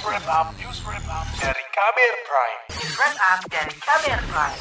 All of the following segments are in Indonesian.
Wrap Up, News Wrap dari Kamer Prime. News Wrap Up dari Kamer Prime.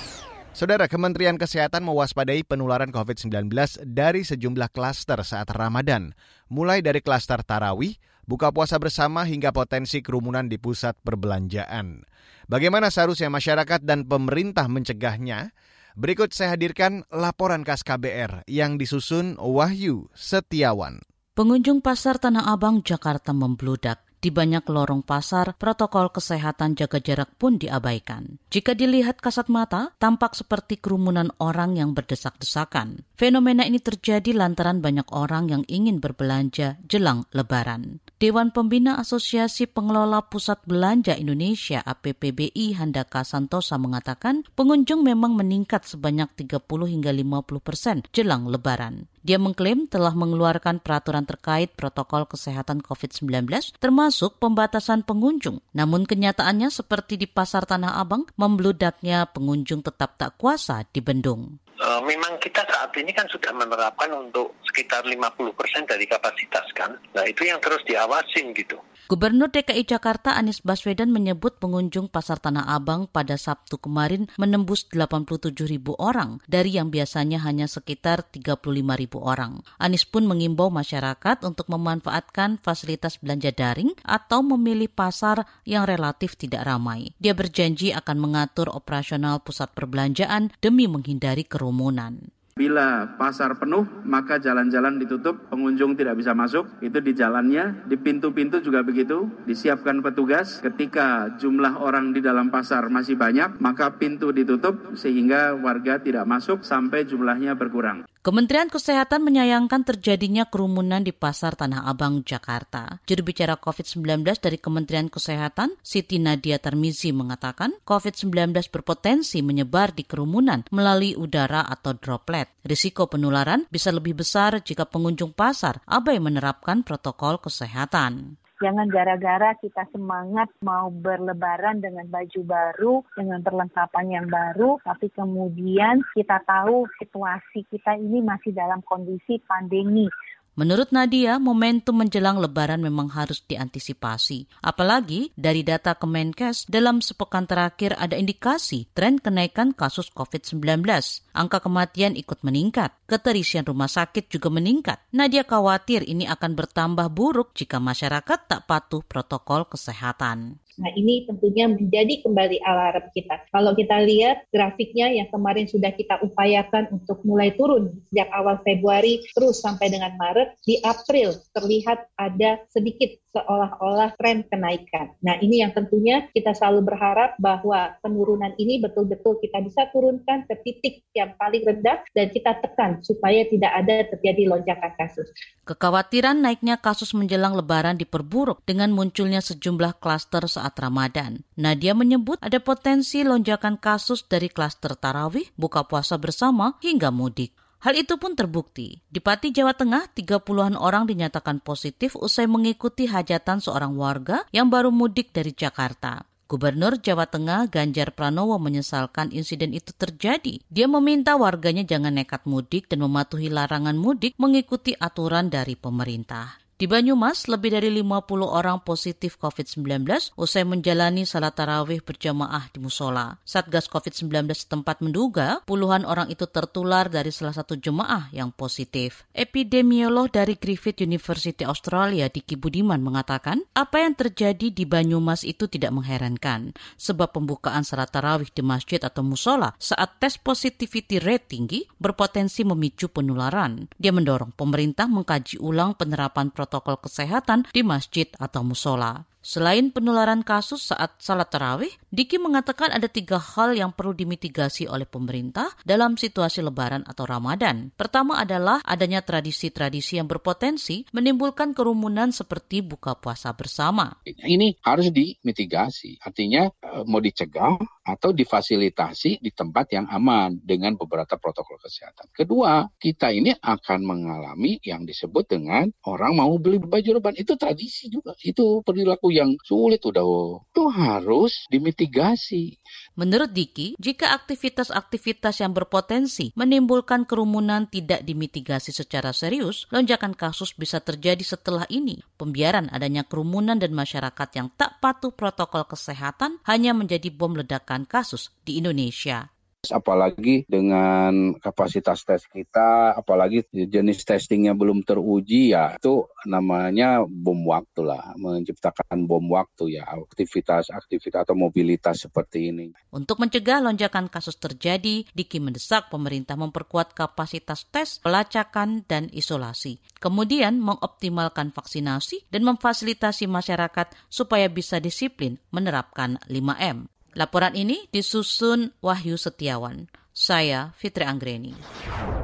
Saudara Kementerian Kesehatan mewaspadai penularan COVID-19 dari sejumlah klaster saat Ramadan, mulai dari klaster tarawih, buka puasa bersama hingga potensi kerumunan di pusat perbelanjaan. Bagaimana seharusnya masyarakat dan pemerintah mencegahnya? Berikut saya hadirkan laporan khas KBR yang disusun Wahyu Setiawan. Pengunjung pasar Tanah Abang, Jakarta membludak. Di banyak lorong pasar, protokol kesehatan jaga jarak pun diabaikan. Jika dilihat kasat mata, tampak seperti kerumunan orang yang berdesak-desakan. Fenomena ini terjadi lantaran banyak orang yang ingin berbelanja jelang Lebaran. Dewan Pembina Asosiasi Pengelola Pusat Belanja Indonesia APPBI Handaka Santosa mengatakan pengunjung memang meningkat sebanyak 30 hingga 50 persen jelang Lebaran. Dia mengklaim telah mengeluarkan peraturan terkait protokol kesehatan COVID-19 termasuk pembatasan pengunjung. Namun kenyataannya seperti di Pasar Tanah Abang, membludaknya pengunjung tetap tak kuasa di bendung. Uh, memang kita saat ini kan sudah menerapkan untuk sekitar 50% dari kapasitas kan. Nah itu yang terus diawasin gitu. Gubernur DKI Jakarta Anies Baswedan menyebut pengunjung Pasar Tanah Abang pada Sabtu kemarin menembus 87 ribu orang dari yang biasanya hanya sekitar 35 ribu orang. Anies pun mengimbau masyarakat untuk memanfaatkan fasilitas belanja daring atau memilih pasar yang relatif tidak ramai. Dia berjanji akan mengatur operasional pusat perbelanjaan demi menghindari kerumunan. Bila pasar penuh, maka jalan-jalan ditutup, pengunjung tidak bisa masuk. Itu di jalannya, di pintu-pintu juga begitu. Disiapkan petugas. Ketika jumlah orang di dalam pasar masih banyak, maka pintu ditutup sehingga warga tidak masuk sampai jumlahnya berkurang. Kementerian Kesehatan menyayangkan terjadinya kerumunan di Pasar Tanah Abang, Jakarta. Juru bicara COVID-19 dari Kementerian Kesehatan, Siti Nadia Tarmizi mengatakan COVID-19 berpotensi menyebar di kerumunan melalui udara atau droplet. Risiko penularan bisa lebih besar jika pengunjung pasar abai menerapkan protokol kesehatan. Jangan gara-gara kita semangat mau berlebaran dengan baju baru, dengan perlengkapan yang baru, tapi kemudian kita tahu situasi kita ini masih dalam kondisi pandemi. Menurut Nadia, momentum menjelang lebaran memang harus diantisipasi. Apalagi dari data Kemenkes, dalam sepekan terakhir ada indikasi tren kenaikan kasus COVID-19. Angka kematian ikut meningkat. Keterisian rumah sakit juga meningkat. Nadia khawatir ini akan bertambah buruk jika masyarakat tak patuh protokol kesehatan. Nah ini tentunya menjadi kembali alarm kita. Kalau kita lihat grafiknya yang kemarin sudah kita upayakan untuk mulai turun sejak awal Februari terus sampai dengan Maret, di April terlihat ada sedikit seolah-olah tren kenaikan. Nah ini yang tentunya kita selalu berharap bahwa penurunan ini betul-betul kita bisa turunkan ke titik yang paling rendah dan kita tekan supaya tidak ada terjadi lonjakan kasus. Kekhawatiran naiknya kasus menjelang lebaran diperburuk dengan munculnya sejumlah klaster saat Ramadan. Nadia menyebut ada potensi lonjakan kasus dari klaster tarawih, buka puasa bersama, hingga mudik. Hal itu pun terbukti. Di Pati, Jawa Tengah, 30-an orang dinyatakan positif usai mengikuti hajatan seorang warga yang baru mudik dari Jakarta. Gubernur Jawa Tengah Ganjar Pranowo menyesalkan insiden itu terjadi. Dia meminta warganya jangan nekat mudik dan mematuhi larangan mudik mengikuti aturan dari pemerintah. Di Banyumas, lebih dari 50 orang positif COVID-19 usai menjalani salat tarawih berjamaah di musola. Satgas COVID-19 setempat menduga puluhan orang itu tertular dari salah satu jemaah yang positif. Epidemiolog dari Griffith University Australia, Diki Budiman, mengatakan apa yang terjadi di Banyumas itu tidak mengherankan, sebab pembukaan salat tarawih di masjid atau musola saat tes positivity rate tinggi berpotensi memicu penularan. Dia mendorong pemerintah mengkaji ulang penerapan protokol protokol kesehatan di masjid atau musola. Selain penularan kasus saat salat tarawih, Diki mengatakan ada tiga hal yang perlu dimitigasi oleh pemerintah dalam situasi lebaran atau Ramadan. Pertama adalah adanya tradisi-tradisi yang berpotensi menimbulkan kerumunan seperti buka puasa bersama. Ini harus dimitigasi, artinya eh, mau dicegah atau difasilitasi di tempat yang aman dengan beberapa protokol kesehatan. Kedua, kita ini akan mengalami yang disebut dengan orang mau beli baju lebaran. Itu tradisi juga, itu perilaku yang sulit udah oh, itu harus dimitigasi. Menurut Diki, jika aktivitas-aktivitas yang berpotensi menimbulkan kerumunan tidak dimitigasi secara serius, lonjakan kasus bisa terjadi setelah ini. Pembiaran adanya kerumunan dan masyarakat yang tak patuh protokol kesehatan hanya menjadi bom ledakan kasus di Indonesia apalagi dengan kapasitas tes kita, apalagi jenis testingnya belum teruji ya itu namanya bom waktu lah, menciptakan bom waktu ya aktivitas-aktivitas atau mobilitas seperti ini. Untuk mencegah lonjakan kasus terjadi, Diki mendesak pemerintah memperkuat kapasitas tes, pelacakan, dan isolasi. Kemudian mengoptimalkan vaksinasi dan memfasilitasi masyarakat supaya bisa disiplin menerapkan 5M. Laporan ini disusun Wahyu Setiawan. Saya Fitri Anggreni.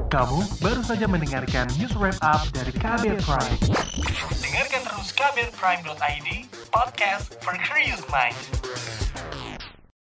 Kamu baru saja mendengarkan news wrap up dari Kabel Prime. Dengarkan terus kabelprime.id, podcast for curious mind.